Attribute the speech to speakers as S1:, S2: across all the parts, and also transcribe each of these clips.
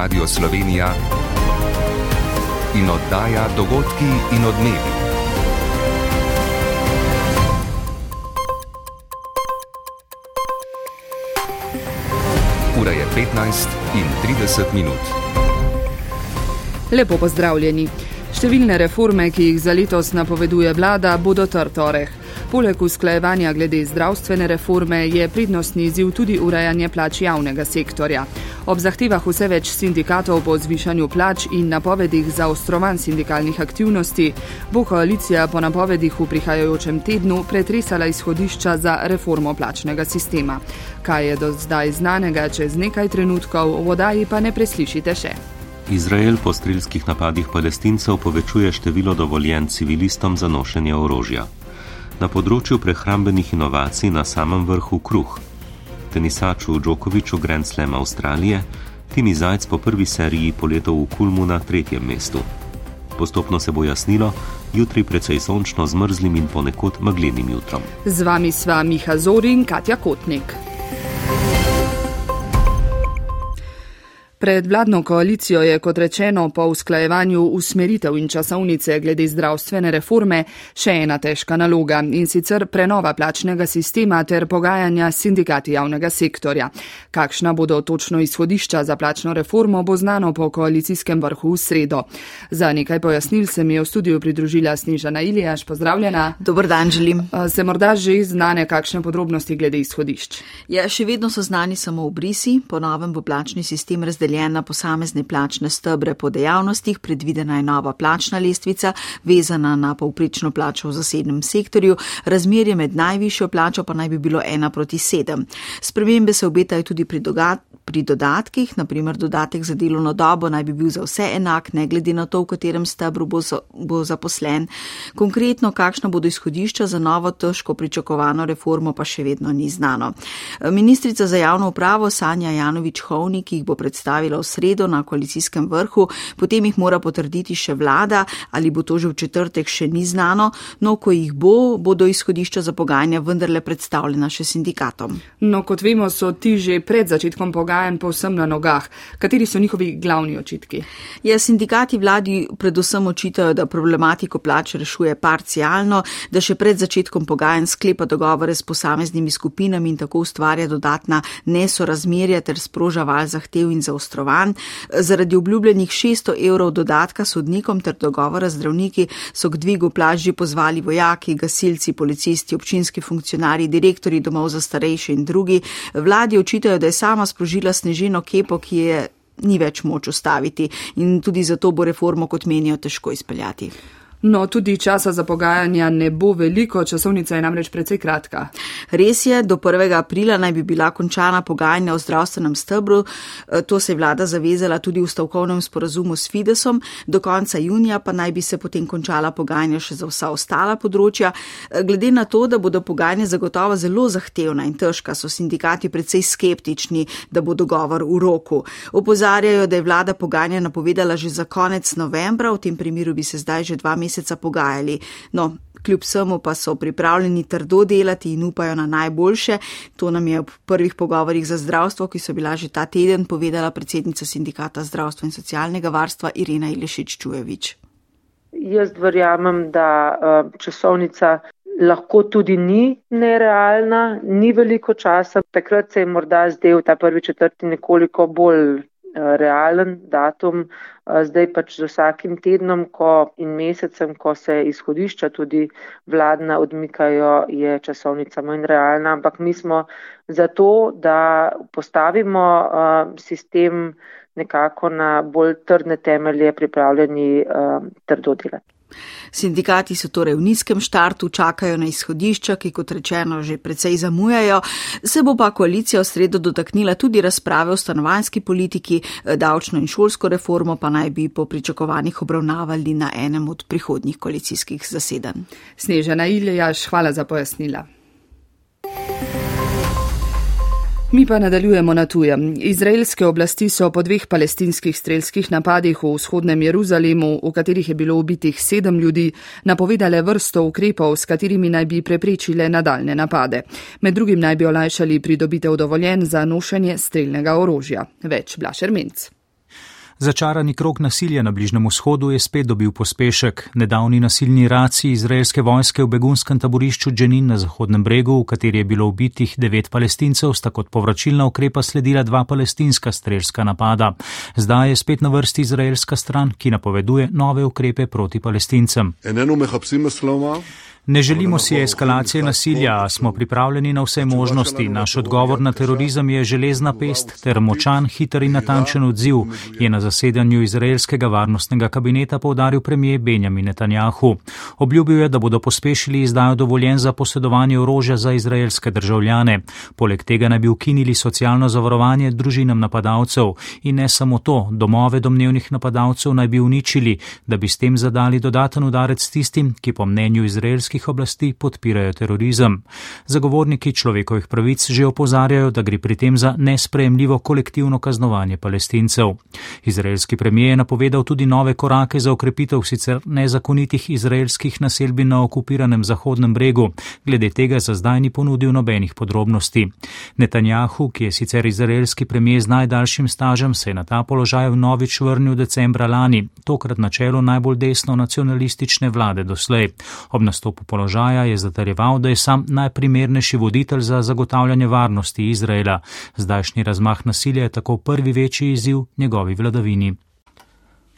S1: Radio Slovenija in oddaja Dogodki in odmevi. Ura je 15 in 30 minut.
S2: Lepo pozdravljeni. Številne reforme, ki jih za letos napoveduje vlada, bodo trtoreh. Poleg usklajevanja glede zdravstvene reforme je prednostni izziv tudi urejanje plač javnega sektorja. Ob zahtevah vse več sindikatov po zvišanju plač in napovedih za ostrovan sindikalnih aktivnosti bo koalicija po napovedih v prihajajočem tednu pretresala izhodišča za reformo plačnega sistema. Kaj je do zdaj znanega, čez nekaj trenutkov v vodaji pa ne preslišite še.
S3: Izrael po strilskih napadih palestincev povečuje število dovoljen civilistom za nošenje orožja na področju prehrambenih inovacij na samem vrhu kruh. Tenisaču Djokoviču Grand Slam Avstralije, Timi Zajc po prvi seriji poletov v Kulmu na tretjem mestu. Postopno se bo jasnilo, jutri precej sončno z mrzlim in ponekod meglenim jutrom.
S2: Z vami sva Miha Zori in Katja Kotnik. Pred vladno koalicijo je, kot rečeno, po usklajevanju usmeritev in časovnice glede zdravstvene reforme še ena težka naloga in sicer prenova plačnega sistema ter pogajanja s sindikati javnega sektorja. Kakšna bodo točno izhodišča za plačno reformo, bo znano po koalicijskem vrhu v sredo. Za nekaj pojasnil se mi je v studiju pridružila Snižana Ilijaš. Pozdravljena.
S4: Dobar dan želim.
S2: Se morda že znane kakšne podrobnosti glede izhodišč?
S4: Ja, še vedno so znani samo obrisi, po novem bo plačni sistem razdeljen razdeljen na posamezne plačne stebre po dejavnostih, predvidena je nova plačna lestvica, vezana na povprečno plačo v zasebnem sektorju, razmerje med najvišjo plačo pa naj bi bilo 1 proti 7. Spremembe se obetajo tudi pri dogat pri dodatkih, naprimer dodatek za delovno dobo naj bi bil za vse enak, ne glede na to, v katerem stebru bo, bo zaposlen. Konkretno, kakšna bodo izhodišča za novo težko pričakovano reformo, pa še vedno ni znano. Ministrica za javno upravo Sanja Janovič-Hovnik, ki jih bo predstavila v sredo na koalicijskem vrhu, potem jih mora potrditi še vlada, ali bo to že v četrtek, še ni znano, no, ko jih bo, bodo izhodišča za pogajanja vendarle predstavljena še sindikatom.
S2: No, kot vemo, so ti že pred začetkom pogajanja pogajanj povsem na nogah. Kateri so njihovi glavni očitki?
S4: Ja, sindikati vladi predvsem očitajo, da problematiko plač rešuje parcialno, da še pred začetkom pogajanj sklepa dogovore s posameznimi skupinami in tako ustvarja dodatna nesorazmerja ter sproža val zahtev in zaostrovanj. Zaradi obljubljenih 600 evrov dodatka sodnikom ter dogovora z zdravniki so k dvigu plač že pozvali vojaki, gasilci, policisti, občinski funkcionarji, direktori domov za starejše in drugi. Vladi očitajo, da je sama sprožila sprožila sneženo kepo, ki je ni več moč ustaviti in tudi zato bo reformo, kot menijo, težko izpeljati.
S2: No, tudi časa za pogajanja ne bo veliko, časovnica je namreč precej kratka.
S4: Res je, do 1. aprila naj bi bila končana pogajanja o zdravstvenem stebru. E, to se je vlada zavezala tudi v stavkovnem sporazumu s Fidesom. Do konca junija pa naj bi se potem končala pogajanja še za vsa ostala področja. E, glede na to, da bodo pogajanja zagotovo zelo zahtevna in težka, so sindikati precej skeptični, da bo dogovor v roku. Opozarjajo, da je vlada pogajanja napovedala že za konec novembra, v tem primeru bi se zdaj že dva meseca meseca pogajali. No, kljub vsemu pa so pripravljeni trdo delati in upajo na najboljše. To nam je v prvih pogovorjih za zdravstvo, ki so bila že ta teden, povedala predsednica sindikata zdravstva in socialnega varstva Irina Ilešič Čujevič.
S5: Jaz verjamem, da uh, časovnica lahko tudi ni nerealna, ni veliko časa. Takrat se je morda zdel ta prvi četrti nekoliko bolj Eh, realen datum, eh, zdaj pač z vsakim tednom ko in mesecem, ko se izhodišča tudi vladna odmikajo, je časovnica manj realna, ampak mi smo zato, da postavimo eh, sistem nekako na bolj trdne temelje pripravljeni trdo delati.
S4: Sindikati so torej v nizkem štartu, čakajo na izhodišča, ki kot rečeno že precej zamujajo. Se bo pa koalicija v sredo dotaknila tudi razprave o stanovanjski politiki, davčno in šolsko reformo pa naj bi po pričakovanjih obravnavali na enem od prihodnjih koalicijskih zasedanj.
S2: Snežena Iljaš, hvala za pojasnila. Mi pa nadaljujemo na tujem. Izraelske oblasti so po dveh palestinskih strelskih napadih v vzhodnem Jeruzalemu, v katerih je bilo ubitih sedem ljudi, napovedale vrsto ukrepov, s katerimi naj bi preprečile nadaljne napade. Med drugim naj bi olajšali pridobitev dovoljen za nošenje strelnega orožja. Več Blašer Minc.
S6: Začarani krok nasilja na Bližnem vzhodu je spet dobil pospešek. Nedavni nasilni raci izraelske vojske v begunskem taborišču Dženin na Zahodnem bregu, v kateri je bilo ubitih devet palestincev, sta kot povračilna ukrepa sledila dva palestinska strelska napada. Zdaj je spet na vrsti izraelska stran, ki napoveduje nove ukrepe proti palestincem. Ne želimo si eskalacije nasilja, a smo pripravljeni na vse možnosti. Naš odgovor na terorizem je železna pest ter močan, hiter in natančen odziv, je na zasedanju izraelskega varnostnega kabineta povdaril premije Benjamin Netanjahu. Obljubil je, da bodo pospešili izdajo dovoljen za posedovanje orožja za izraelske državljane. Poleg tega naj bi ukinili socialno zavarovanje družinam napadalcev in ne samo to, domove domnevnih napadalcev naj bi uničili, da bi s tem zadali dodaten udarec tistim, ki po mnenju izraelskih izraelskih oblasti podpirajo terorizem. Zagovorniki človekovih pravic že opozarjajo, da gre pri tem za nespremljivo kolektivno kaznovanje palestincev. Izraelski premijer je napovedal tudi nove korake za okrepitev sicer nezakonitih izraelskih naselbin na okupiranem Zahodnem bregu. Glede tega za zdaj ni ponudil nobenih podrobnosti. Netanjahu, ki je sicer izraelski premijer z najdaljšim stažem, se je na ta položaj vnovič vrnil decembra lani, tokrat na čelu najbolj desno nacionalistične vlade doslej. Ob nastopu nastopu položaja je zatarjeval, da je sam najprimernejši voditelj za zagotavljanje varnosti Izraela. Zdajšnji razmah nasilja je tako prvi večji izziv njegovi vladavini.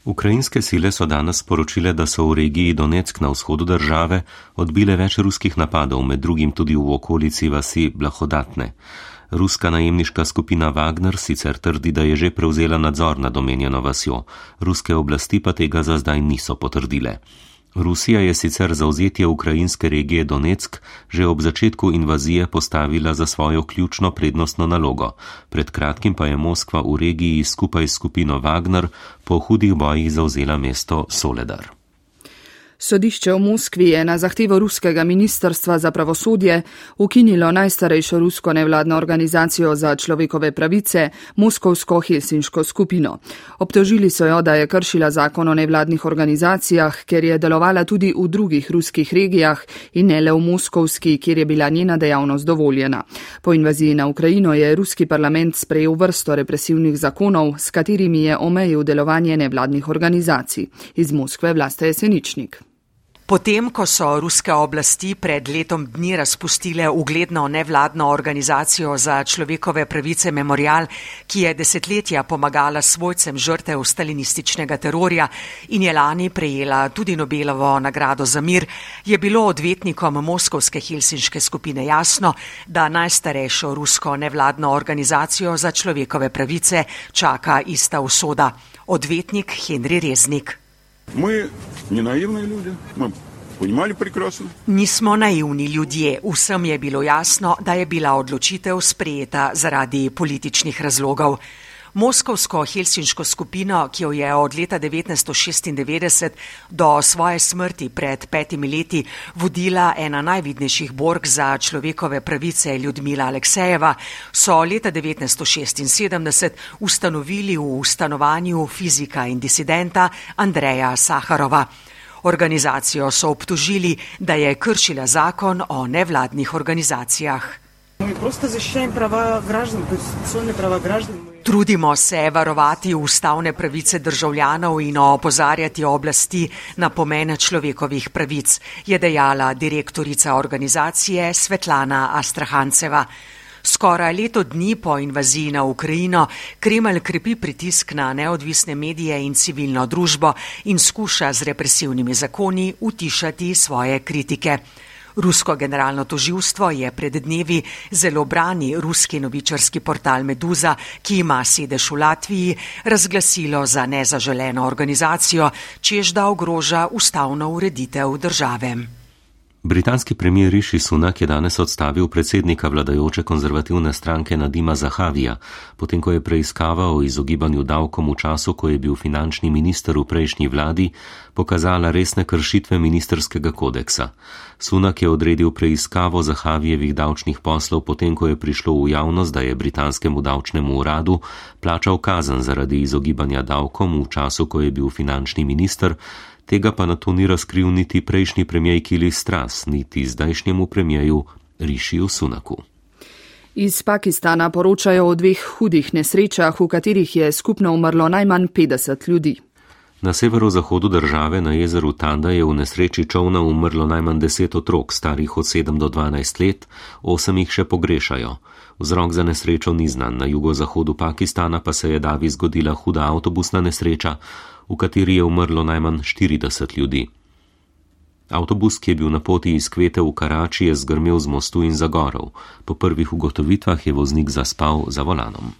S3: Ukrajinske sile so danes sporočile, da so v regiji Donetsk na vzhodu države odbile več ruskih napadov, med drugim tudi v okolici vasi Blahodatne. Ruska najemniška skupina Wagner sicer trdi, da je že prevzela nadzor nad omenjeno vasjo, ruske oblasti pa tega za zdaj niso potrdile. Rusija je sicer zauzetje ukrajinske regije Donetsk že ob začetku invazije postavila za svojo ključno prednostno nalogo. Pred kratkim pa je Moskva v regiji skupaj s skupino Wagner po hudih bojih zauzela mesto Soledar.
S2: Sodišče v Moskvi je na zahtevo ruskega ministrstva za pravosodje ukinilo najstarejšo rusko nevladno organizacijo za človekove pravice, Moskovsko Helsinško skupino. Obtožili so jo, da je kršila zakon o nevladnih organizacijah, ker je delovala tudi v drugih ruskih regijah in ne le v Moskovski, kjer je bila njena dejavnost dovoljena. Po invaziji na Ukrajino je ruski parlament sprejel vrsto represivnih zakonov, s katerimi je omejil delovanje nevladnih organizacij. Iz Moskve vlaste je Seničnik.
S7: Potem, ko so ruske oblasti pred letom dni razpustile ugledno nevladno organizacijo za človekove pravice Memorial, ki je desetletja pomagala svojcem žrtev stalinističnega terorja in je lani prejela tudi Nobelovo nagrado za mir, je bilo odvetnikom Moskovske Helsinške skupine jasno, da najstarejšo rusko nevladno organizacijo za človekove pravice čaka ista usoda. Odvetnik Henry Reznik.
S8: Мы не наивные люди, мы понимали прекрасно.
S7: Nismo naivni ljudje, vsem je bilo jasno, da je bila odločitev sprejeta zaradi političnih razlogov. Moskovsko-helsinško skupino, ki jo je od leta 1996 do svoje smrti pred petimi leti vodila ena najvidnejših borg za človekove pravice Ljudmila Aleksejeva, so leta 1976 ustanovili v stanovanju fizika in disidenta Andreja Saharova. Organizacijo so obtožili, da je kršila zakon o nevladnih organizacijah.
S9: Mi prosto zaščitimo prava građana, konstitucionalne prava građana.
S7: Trudimo se varovati ustavne pravice državljanov in opozarjati oblasti na pomene človekovih pravic, je dejala direktorica organizacije Svetlana Astrahanceva. Skoraj leto dni po invaziji na Ukrajino Kremelj krepi pritisk na neodvisne medije in civilno družbo in skuša z represivnimi zakoni utišati svoje kritike. Rusko generalno toživstvo je pred dnevi zelo brani ruski novičarski portal Meduza, ki ima sedež v Latviji, razglasilo za nezaželeno organizacijo, čež da ogroža ustavno ureditev države.
S3: Britanski premijer Rishi Sunak je danes odstavil predsednika vladajoče konzervativne stranke Nadima Zahavija, potem ko je preiskava o izogibanju davkom v času, ko je bil finančni minister v prejšnji vladi, pokazala resne kršitve ministerskega kodeksa. Sunak je odredil preiskavo Zahavijevih davčnih poslov, potem ko je prišlo v javnost, da je britanskemu davčnemu uradu plačal kazen zaradi izogibanja davkom v času, ko je bil finančni minister, Tega pa na to ni razkril niti prejšnji premijej Kili Stras, niti zdajšnjemu premijeju Rišiju Sunaku.
S2: Iz Pakistana poročajo o dveh hudih nesrečah, v katerih je skupno umrlo najmanj 50 ljudi.
S3: Na severozahodu države na jezeru Tanda je v nesreči čovna umrlo najmanj 10 otrok, starih od 7 do 12 let, 8 jih še pogrešajo. Vzrok za nesrečo ni znan, na jugozahodu Pakistana pa se je davi zgodila huda avtobusna nesreča, v kateri je umrlo najmanj 40 ljudi. Avtobus, ki je bil na poti iz Kvete v Karači, je zgrmel z mostu in zagorov. Po prvih ugotovitvah je voznik zaspal za volanom.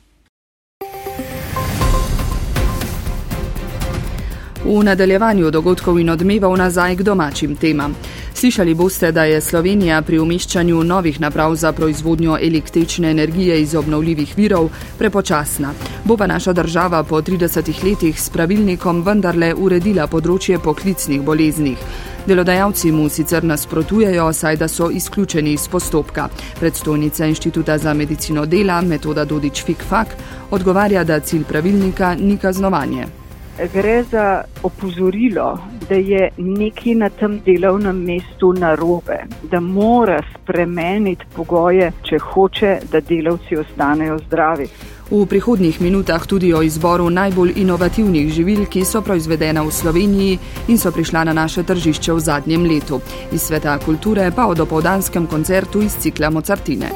S2: V nadaljevanju dogodkov in odmevov nazaj k domačim temam. Slišali boste, da je Slovenija pri umeščanju novih naprav za proizvodnjo električne energije iz obnovljivih virov prepočasna. Bo pa naša država po 30 letih s pravilnikom vendarle uredila področje poklicnih boleznih. Delodajalci mu sicer nasprotujejo, saj da so izključeni iz postopka. Predstojnica Inštituta za medicino dela, metoda Dodič Fikfak, odgovarja, da cilj pravilnika ni kaznovanje.
S10: Gre za opozorilo, da je nekaj na tem delovnem mestu narobe, da mora spremeniti pogoje, če hoče, da delavci ostanejo zdravi.
S2: V prihodnjih minutah tudi o izboru najbolj inovativnih živil, ki so proizvedena v Sloveniji in so prišla na naše tržišče v zadnjem letu. Iz sveta kulture pa o dopoldanskem koncertu iz cikla Mozartine.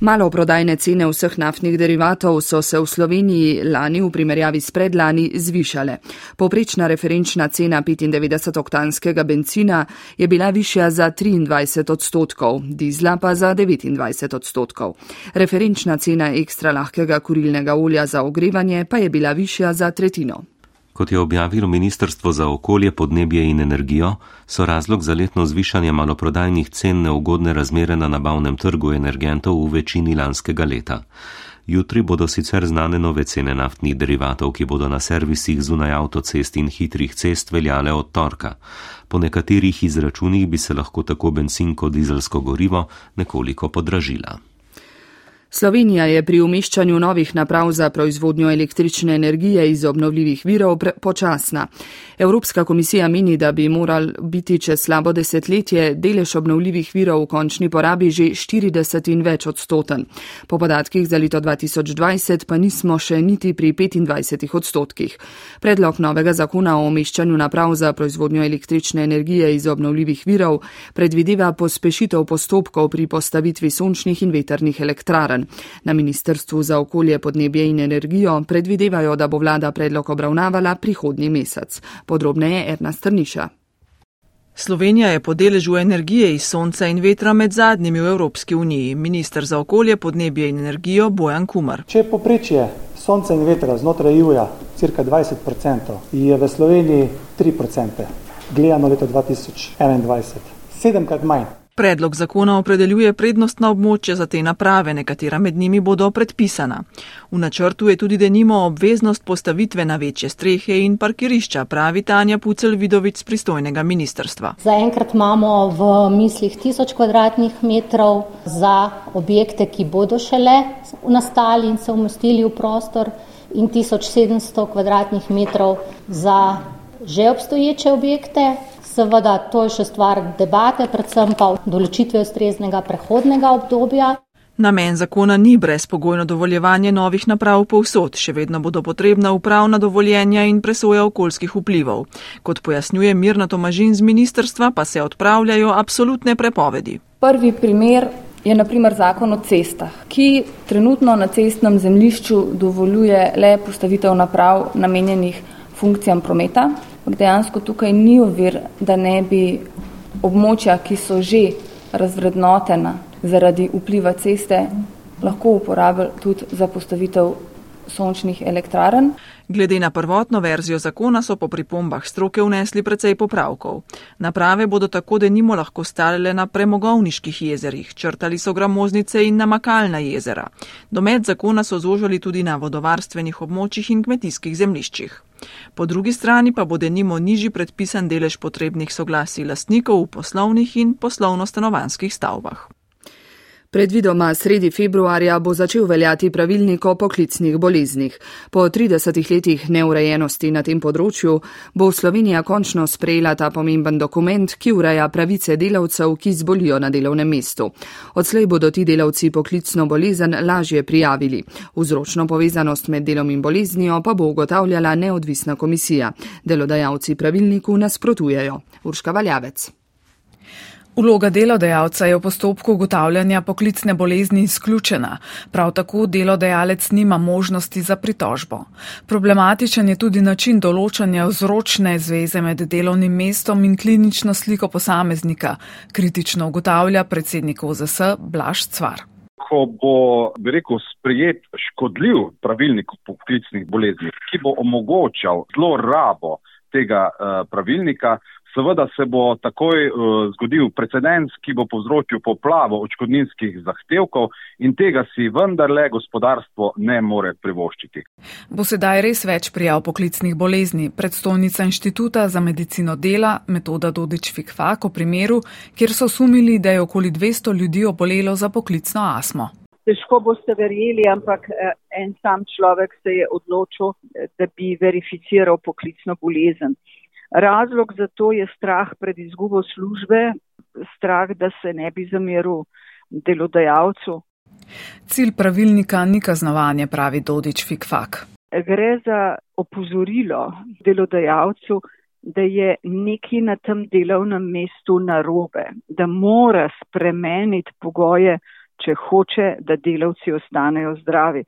S2: Maloprodajne cene vseh naftnih derivatov so se v Sloveniji lani v primerjavi s predlani zvišale. Poprečna referenčna cena 95-oktanskega benzina je bila višja za 23 odstotkov, dizla pa za 29 odstotkov. Referenčna cena ekstra lahkega kurilnega olja za ogrevanje pa je bila višja za tretjino.
S3: Kot je objavilo Ministrstvo za okolje, podnebje in energijo, so razlog za letno zvišanje maloprodajnih cen neugodne razmere na nabavnem trgu energentov v večini lanskega leta. Jutri bodo sicer znane nove cene naftnih derivatov, ki bodo na servisih zunaj avtocest in hitrih cest veljale od torka. Po nekaterih izračunih bi se lahko tako bensin kot dizelsko gorivo nekoliko podražila.
S2: Slovenija je pri umeščanju novih naprav za proizvodnjo električne energije iz obnovljivih virov počasna. Evropska komisija meni, da bi moral biti čez slabo desetletje delež obnovljivih virov v končni porabi že 40 in več odstoten. Po podatkih za leto 2020 pa nismo še niti pri 25 odstotkih. Predlog novega zakona o umeščanju naprav za proizvodnjo električne energije iz obnovljivih virov predvideva pospešitev postopkov pri postavitvi sončnih in veternih elektrarn teden. Na Ministrstvu za okolje, podnebje in energijo predvidevajo, da bo vlada predlog obravnavala prihodnji mesec. Podrobneje Erna Strniša.
S11: Slovenija je po deležu energije iz sonca in vetra med zadnjimi v Evropski uniji. Ministr za okolje, podnebje in energijo Bojan Kumar.
S12: Če je poprečje sonca in vetra znotraj EU-ja cirka 20%, je v Sloveniji 3%, gledano leto 2021. Sedemkrat manj.
S11: Predlog zakona opredeljuje prednostna območja za te naprave, nekatera med njimi bodo predpisana. V načrtu je tudi denimo obveznost postavitve na večje strehe in parkirišča, pravi Tanja Pucel Vidovic z pristojnega ministrstva.
S13: Zaenkrat imamo v mislih tisoč kvadratnih metrov za objekte, ki bodo šele nastali in se umestili v prostor in 1700 kvadratnih metrov za že obstoječe objekte. Seveda, to je še stvar debate, predvsem pa določitve ustreznega prehodnega obdobja.
S11: Namen zakona ni brezpogojno dovoljevanje novih naprav povsod, še vedno bodo potrebna upravna dovoljenja in presoja okoljskih vplivov. Kot pojasnjuje Mirna Tomažin z ministrstva, pa se odpravljajo absolutne prepovedi.
S14: Prvi primer je naprimer zakon o cestah, ki trenutno na cestnem zemlišču dovoljuje le postavitev naprav namenjenih funkcijam prometa, ampak dejansko tukaj ni ovir, da ne bi območja, ki so že razvrednotena zaradi vpliva ceste, lahko uporabili tudi za postavitev sončnih elektrarn.
S11: Glede na prvotno verzijo zakona so po pripombah stroke vnesli precej popravkov. Naprave bodo tako, da nimo lahko stale na premogovniških jezerih, črtali so gramoznice in namakalna jezera. Domet zakona so zožali tudi na vodovarstvenih območjih in kmetijskih zemliščih. Po drugi strani pa bo denimo nižji predpisan delež potrebnih soglasij lastnikov v poslovnih in poslovno-stanovanskih stavbah.
S2: Predvidoma sredi februarja bo začel veljati pravilnik o poklicnih boleznih. Po 30 letih neurejenosti na tem področju bo Slovenija končno sprejela ta pomemben dokument, ki ureja pravice delavcev, ki zbolijo na delovnem mestu. Odslej bodo ti delavci poklicno bolezen lažje prijavili. Vzročno povezanost med delom in boleznijo pa bo ugotavljala neodvisna komisija. Delodajalci pravilniku nasprotujejo. Urška Valjavec.
S15: Vloga delodajalca je v postopku ugotavljanja poklicne bolezni izključena, prav tako delodajalec nima možnosti za pritožbo. Problematičen je tudi način določanja vzročne zveze med delovnim mestom in klinično sliko posameznika, kritično ugotavlja predsednik OZS Blaž Cvar.
S16: Ko bo, bi rekel, sprejet škodljiv pravilnik o poklicnih boleznih, ki bo omogočal zlorabo tega uh, pravilnika, seveda se bo takoj uh, zgodil precedens, ki bo povzročil poplavo očkodninskih zahtevkov in tega si vendarle gospodarstvo ne more privoščiti.
S15: Bo sedaj res več prijav poklicnih bolezni. Predstojnica inštituta za medicino dela, metoda Dodič Fikfak o primeru, kjer so sumili, da je okoli 200 ljudi obolelo za poklicno astmo.
S10: Težko boste verjeli, ampak eh, en sam človek se je odločil, eh, da bi verificiral poklicno bolezen. Razlog za to je strah pred izgubo službe, strah, da se ne bi zameril delodajalcu.
S15: Cilj pravilnika ni kaznovanje, pravi Dodič Fikfak.
S10: Gre za opozorilo delodajalcu, da je nekaj na tem delovnem mestu narobe, da mora spremeniti pogoje, če hoče, da delavci ostanejo zdravi.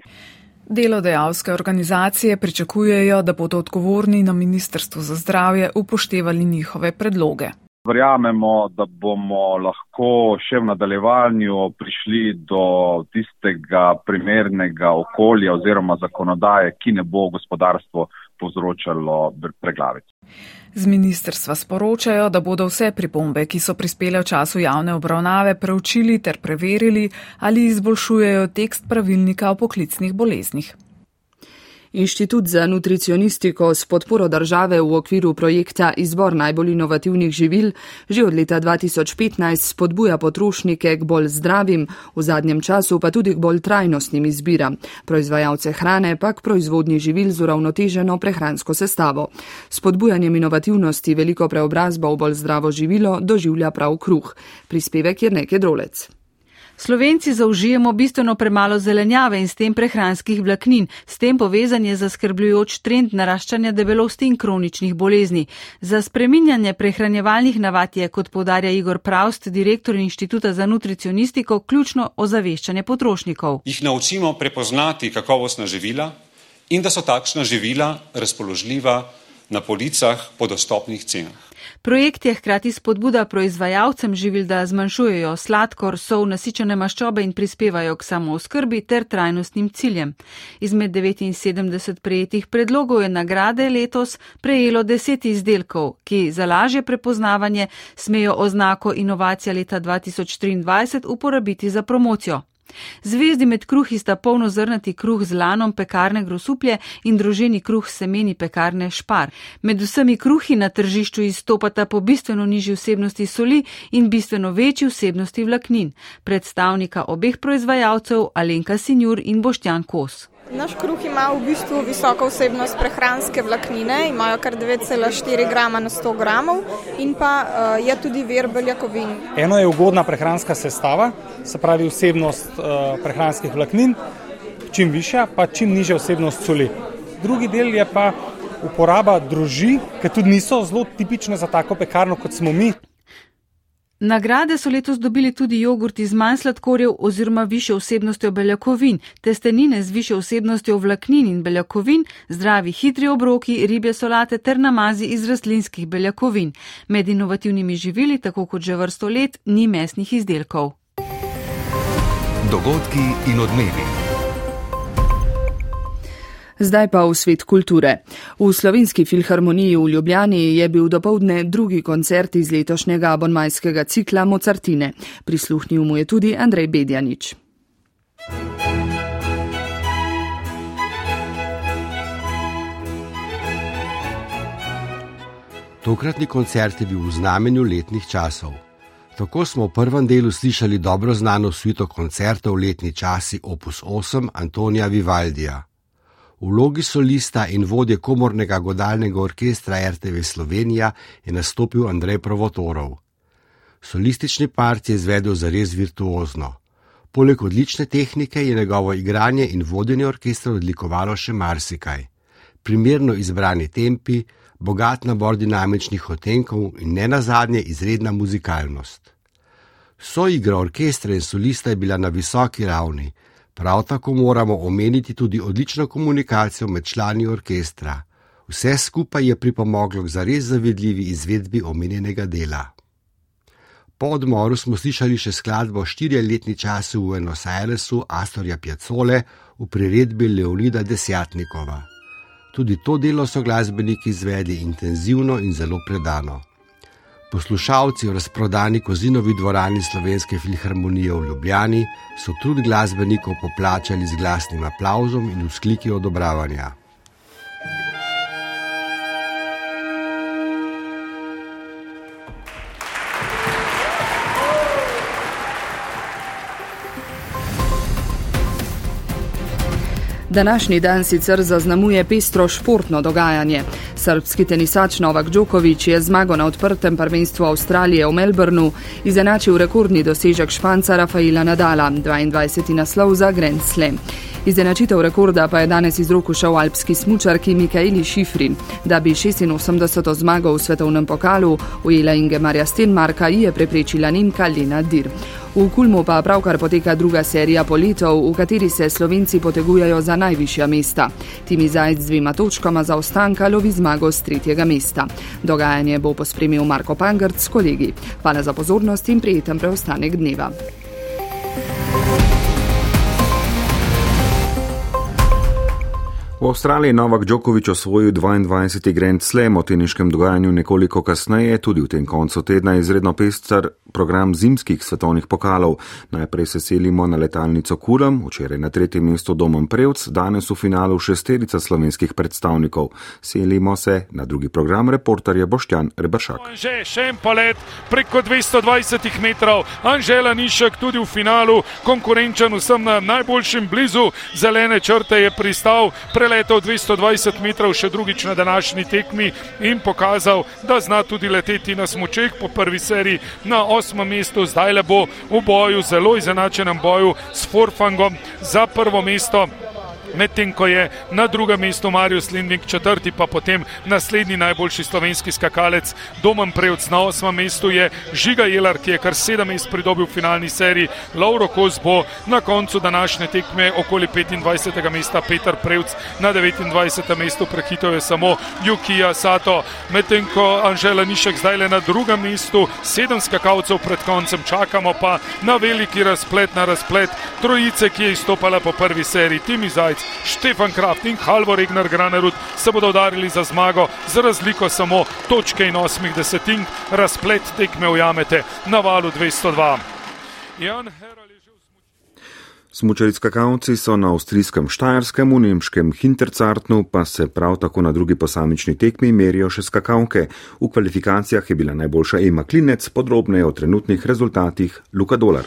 S15: Delodajalske organizacije pričakujejo, da bodo odgovorni na Ministrstvu za zdravje upoštevali njihove predloge.
S16: Verjamemo, da bomo lahko še v nadaljevanju prišli do tistega primernega okolja oziroma zakonodaje, ki ne bo gospodarstvo povzročalo preglavic.
S15: Z ministerstva sporočajo, da bodo vse pripombe, ki so prispele v času javne obravnave, preučili ter preverili, ali izboljšujejo tekst pravilnika o poklicnih boleznih.
S2: Inštitut za nutricionistiko s podporo države v okviru projekta Izbor najbolj inovativnih živil že od leta 2015 spodbuja potrošnike k bolj zdravim, v zadnjem času pa tudi k bolj trajnostnim izbiram, proizvajalce hrane pa k proizvodnji živil z uravnoteženo prehransko sestavo. Spodbujanjem inovativnosti veliko preobrazbo v bolj zdravo živilo doživlja prav kruh. Prispevek je nekaj drolec.
S17: Slovenci zaužijemo bistveno premalo zelenjave in s tem prehranskih vlaknin, s tem povezan je zaskrbljujoč trend naraščanja debelosti in kroničnih bolezni. Za spreminjanje prehranjevalnih navad je, kot podarja Igor Praust, direktor Inštituta za nutricionistiko, ključno ozaveščanje potrošnikov.
S18: Jih naučimo prepoznati kakovostna živila in da so takšna živila razpoložljiva na policah po dostopnih cenah.
S17: Projekt je hkrati spodbuda proizvajalcem živil, da zmanjšujejo sladkor, sol, nasičene maščobe in prispevajo k samooskrbi ter trajnostnim ciljem. Izmed 79 prejetih predlogov je nagrade letos prejelo 10 izdelkov, ki za lažje prepoznavanje smejo oznako inovacija leta 2023 uporabiti za promocijo. Zvezdi med kruhi sta polnozrnati kruh z lanom pekarne grosuplje in druženi kruh semeni pekarne špar. Med vsemi kruhi na tržišču izstopata po bistveno nižji vsebnosti soli in bistveno večji vsebnosti vlaknin. Predstavnika obeh proizvajalcev Alenka Sinjur in Boštjan Kos.
S19: Naš kruh ima v bistvu visoko vsebnost prehranske vlaknine, imajo kar 9,4 grama na 100 gramov in pa uh, je tudi vir beljakovin.
S20: Eno je ugodna prehranska sestava, se pravi vsebnost uh, prehranskih vlaknin, čim višja, pa čim nižja vsebnost soli. Drugi del je pa uporaba druži, ki tudi niso zelo tipične za tako pekarno, kot smo mi.
S17: Nagrade so letos dobili tudi jogurti z manj sladkorjev oziroma više vsebnostjo beljakovin, testenine z više vsebnostjo vlaknin in beljakovin, zdravi hitri obroki, ribje solate ter namazi iz rastlinskih beljakovin. Med inovativnimi živili, tako kot že vrsto let, ni mesnih izdelkov.
S1: Dogodki in odmevi.
S2: Zdaj pa v svet kulture. V Slovenski filharmoniji v Ljubljani je bil dopoledne drugi koncert iz letošnjega abonmajskega cikla Mozartine. Prisluhnil mu je tudi Andrej Bedjanič.
S21: Tokratni koncert je bil v znamenju letnih časov. Tako smo v prvem delu slišali dobro znano svito koncertov letni časi Opus 8 Antonija Vivaldija. V vlogi solista in vodje komornega godalnega orkestra RTV Slovenija je nastopil Andrej Provotorov. Solistični part je izvedel zares virtuozno. Poleg odlične tehnike je njegovo igranje in vodenje orkestra odlikovalo še marsikaj. Primerno izbrani tempi, bogat nabor dinamičnih otenkov in ne nazadnje izredna muzikalnost. Soigra orkestra in solista je bila na visoki ravni, prav tako moramo omeniti tudi odlično komunikacijo med člani orkestra. Vse skupaj je pripomoglo k zares zavidljivi izvedbi omenjenega dela. Po odmoru smo slišali še skladbo Štiriletni čas v Buenos Airesu Astorja Piacole v priredbi Leonida Desjatnikova. Tudi to delo so glasbeniki izvedli intenzivno in zelo predano. Poslušalci v razprodani kozinovi dvorani Slovenske filharmonije v Ljubljani so trud glasbenikov poplačali z glasnim aplauzom in vzkliki odobravanja.
S2: Današnji dan sicer zaznamuje pestro športno dogajanje. Srbski tenisač Novak Djokovic je zmago na odprtem prvenstvu Avstralije v Melbournu izenačil rekordni dosežek španca Rafaela Nadala, 22. naslov za Grand Slam. Izenačitev rekorda pa je danes iz roku šel alpski smučarki Mikaeli Šifri. Da bi 86. zmago v svetovnem pokalu ujela Inge Marja Stenmarka, je preprečila Nemka Lena Dir. V Kulmu pa pravkar poteka druga serija politov, v kateri se slovenci potegujejo za najvišja mesta. Timi Zajc z dvima točkama za ostanka lovi zmago z tretjega mesta. Dogajanje bo pospremil Marko Pangrt s kolegi. Hvala za pozornost in prijeten preostanek dneva.
S22: V Avstraliji je Novak Djokovic osvojil 22. Grand Slam o teniškem dogajanju nekoliko kasneje, tudi v tem koncu tedna izredno pester program zimskih svetovnih pokalov. Najprej se selimo na letalnico Kulam, včeraj na tretjem mestu Domom Prevc, danes v finalu šesterica slovenskih predstavnikov. Selimo se na drugi program reporterja Boštjan Rebršak.
S23: Že še en polet preko 220 metrov, Anžela Nišek tudi v finalu, konkurenčen vsem na najboljšem blizu zelene črte je pristal. Preletel 220 metrov še drugič na današnji tekmi in pokazal, da zna tudi leteti na smočeh po prvi seriji. Na 8 osmem mestu, zdaj le bo v boju, zelo izenačenem boju s Forfangom za prvo mesto medtem ko je na drugem mestu Marius Lindvik, četrti pa potem naslednji najboljši slovenski skakalec Domen Prevc. Na osmem mestu je Žiga Jelar, ki je kar sedem mest pridobil v finalni seriji. Lauro Kos bo na koncu današnje tekme okoli 25. mesta, Peter Prevc na 29. mestu prehitev je samo Jukija Sato, medtem ko Anžela Nišek zdaj le na drugem mestu, sedem skakalcev pred koncem, čakamo pa na veliki razplet, na razplet trojice, ki je izstopala po prvi seriji. Timi Zajc, Štefan Kraft in Halvor Egnar Granerud se bodo udarili za zmago, za razliko samo točke in osmih desetink, razplet tekme ujamete na valu 202. Jan
S22: Smučari skakalci so na avstrijskem Štajerskem, v nemškem Hintercartnu, pa se prav tako na drugi posamični tekmi merijo še skakalke. V kvalifikacijah je bila najboljša Ema Klinec, podrobneje o trenutnih rezultatih Luka Dolar.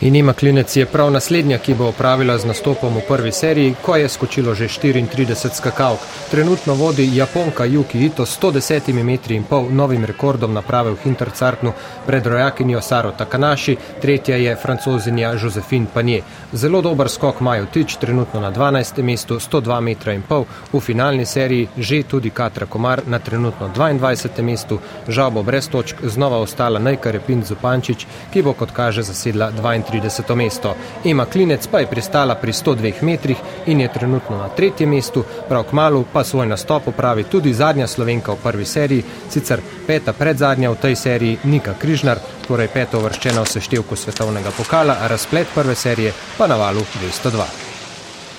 S24: In ima klinec je prav naslednja, ki bo opravila z nastopom v prvi seriji, ko je skočilo že 34 skakalk. Trenutno vodi Japonka Yuki Ito s 110 metri in pol novim rekordom naprave v Hintercartnu pred rojakinjo Saro Takanashi, tretja je francozinja Josephine Panje. Zelo dober skok Majo Tič, trenutno na 12. mestu, 102 metra in pol, v finalni seriji že tudi Katra Komar na trenutno 22. mestu, žal bo brez točk znova ostala najkarepin Zupančič, ki bo kot kaže zasedla 32. 30. mesto. Ema Klinec pa je pristala pri 102 metrih in je trenutno na tretjem mestu, prav k malu pa svoj nastop upravi tudi zadnja slovenka v prvi seriji, sicer peta predzadnja v tej seriji Nika Križnar, torej peto vrščena v seštevku svetovnega pokala, razplet prve serije pa na valu 202.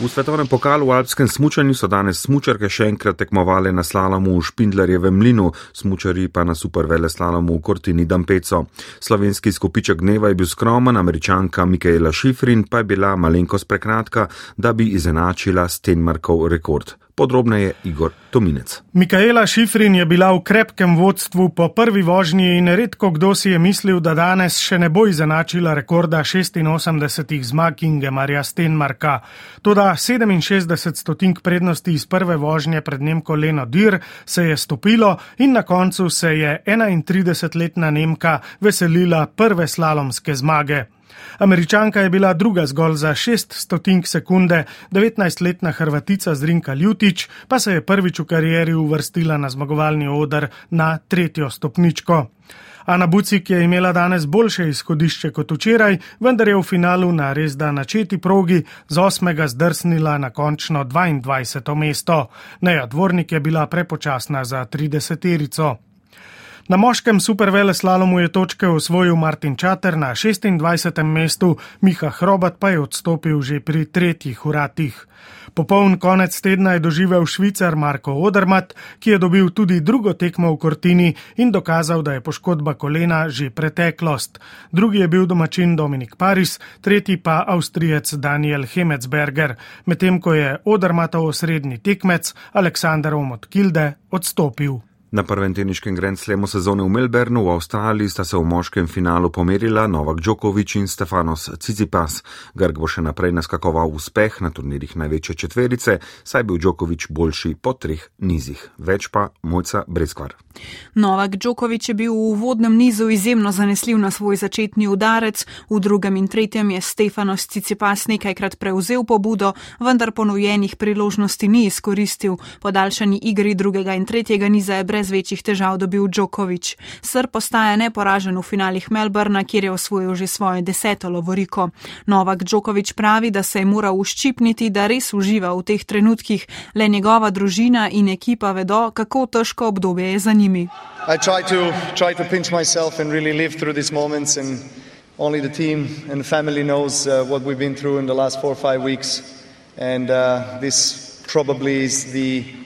S22: V svetovnem pokalu v alpskem smučanju so danes smučarke še enkrat tekmovali na slalomu v Špindlerjevem mlinu, smučari pa na supervele slalomu v Kortini Dampeco. Slovenski skupiček dneva je bil skromen, američanka Mikaela Šifrin pa je bila malenkost prekratka, da bi izenačila Stenmarkov rekord. Podrobneje Igor Tominec.
S25: Mikaela Šifrin je bila v krepkem vodstvu po prvi vožnji in redko kdo si je mislil, da danes še ne bo izenačila rekorda 86 zmag Ingemarja Stenmarka. Toda 67 stotink prednosti iz prve vožnje pred Nemko Leno Dir se je stopilo in na koncu se je 31-letna Nemka veselila prve slalomske zmage. Američanka je bila druga zgolj za 6 stotink sekunde, 19-letna Hrvatica Zrinka Ljutič pa se je prvič v karieri uvrstila na zmagovalni odr na tretjo stopničko. Ana Bucik je imela danes boljše izhodišče kot včeraj, vendar je v finalu na res da načeti progi z osmega zdrsnila na končno 22. mesto. Neja Dvornik je bila prepočasna za 30-terico. Na moškem supervele slalomu je točke osvojil Martin Čater na 26. mestu, Miha Hrobat pa je odstopil že pri tretjih uratih. Popoln konec tedna je doživel švicar Marko Odermat, ki je dobil tudi drugo tekmo v Kortini in dokazal, da je poškodba kolena že preteklost. Drugi je bil domačin Dominik Paris, tretji pa avstrijec Daniel Hemetsberger, medtem ko je Odermatov osrednji tekmec Aleksandar Omot Kilde odstopil.
S22: Na prvem teniškem Grand Slamu sezone v Melbournu v Avstraliji sta se v moškem finalu pomerila Novak Djokovic in Stefanos Cicipas. Grg bo še naprej naskakoval uspeh na turnirjih največje četverice, saj bil Djokovic boljši po treh nizih. Več pa mojca brezkvar.
S26: Novak Djokovic je bil v uvodnem nizu izjemno zanesljiv na svoj začetni udarec, v drugem in tretjem je Stefanos Cicipas nekajkrat prevzel pobudo, vendar ponujenih priložnosti ni izkoristil. Podaljšani igri drugega in tretjega niza je brez brez večjih težav dobil Djokovic. Sr postaja neporažen v finalih Melbourna, kjer je osvojil že svoje deseto lovoriko. Novak Djokovic pravi, da se je moral uščipniti, da res uživa v teh trenutkih, le njegova družina in ekipa vedo, kako težko obdobje je za njimi.
S27: Only the team and the family knows uh, what we've been through in the last four or five weeks. And uh, this probably is the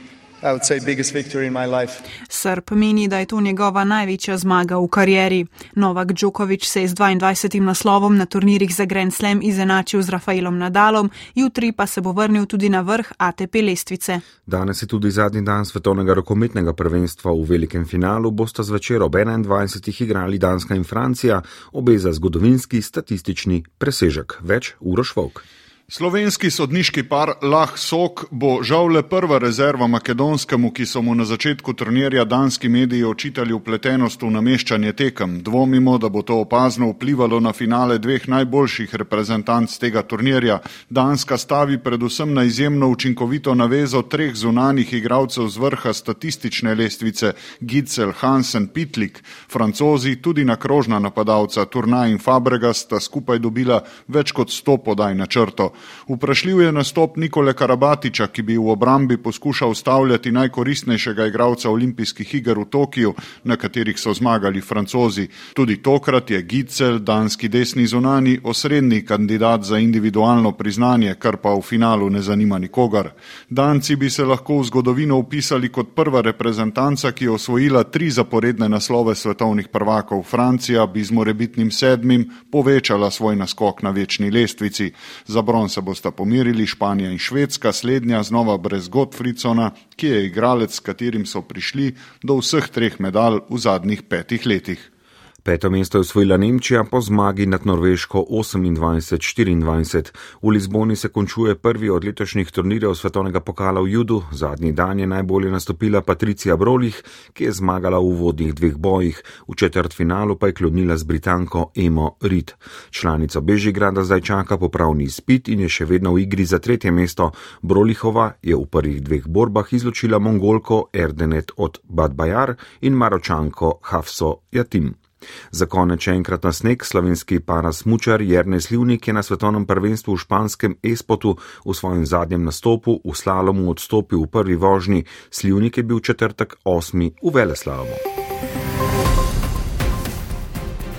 S26: Srb meni, da je to njegova največja zmaga v karieri. Novak Djokovic se je z 22. naslovom na turnirjih za Grand Slam izenačil z Rafaelom Nadalom, jutri pa se bo vrnil tudi na vrh ATP lestvice.
S22: Danes je tudi zadnji dan svetovnega rokometnega prvenstva v velikem finalu, bosta zvečer ob 21. igrali Danska in Francija, obe za zgodovinski statistični presežek. Več Uroš Volk.
S28: Slovenski sodniški par Lah Sok bo žal le prva rezerva makedonskemu, ki so mu na začetku turnirja danski mediji očitali upletenost v nameščanje tekem. Dvomimo, da bo to opazno vplivalo na finale dveh najboljših reprezentanc tega turnirja. Danska stavi predvsem na izjemno učinkovito navezo treh zunanih igralcev z vrha statistične lestvice Gitzel, Hansen, Pitlik. Francozi, tudi na krožna napadalca Turna in Fabrega sta skupaj dobila več kot sto podaj na črto. Vprašljiv je nastop Nikole Karabatiča, ki bi v obrambi poskušal stavljati najkoristnejšega igralca olimpijskih iger v Tokiju, na katerih so zmagali francozi. Tudi tokrat je Gicel, danski desni zunani, osrednji kandidat za individualno priznanje, kar pa v finalu ne zanima nikogar. Danci bi se lahko v zgodovino upisali kot prva reprezentanca, ki je osvojila tri zaporedne naslove svetovnih prvakov. Francija bi z morebitnim sedmim povečala svoj naskok na večni lestvici. Za bron se bosta pomirili Španija in Švedska, slednja znova brez Gottfriedsona, ki je igralec, s katerim so prišli do vseh treh medalj v zadnjih petih letih.
S22: Peto mesto je osvojila Nemčija po zmagi nad Norveško 28-24. V Lizboni se končuje prvi od letošnjih turnirjev svetovnega pokala v Judu. Zadnji dan je najbolje nastopila Patricija Brolih, ki je zmagala v vodnih dveh bojih. V četrt finalu pa je klonila z Britanko Emo Reed. Članica Bežigrada zdaj čaka popravni izpit in je še vedno v igri za tretje mesto. Brolihova je v prvih dveh borbah izločila Mongolko Erdenet od Bad Bajar in Maročanko Hafso Jatim. Za konec še enkrat na sneg slovenski parasmučar Jerne Slivnik je na svetovnem prvenstvu v španskem Espotu v svojem zadnjem nastopu v slalomu odstopil v prvi vožnji. Slivnik je bil četrtek osmi v Veleslalomu.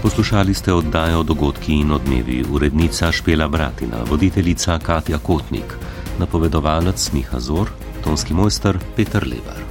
S3: Poslušali ste oddajo Dogodki in odmevi, urednica Špela Bratina, voditeljica Katja Kotnik, napovedovalec Miha Zor, tonski mojster Peter Lebar.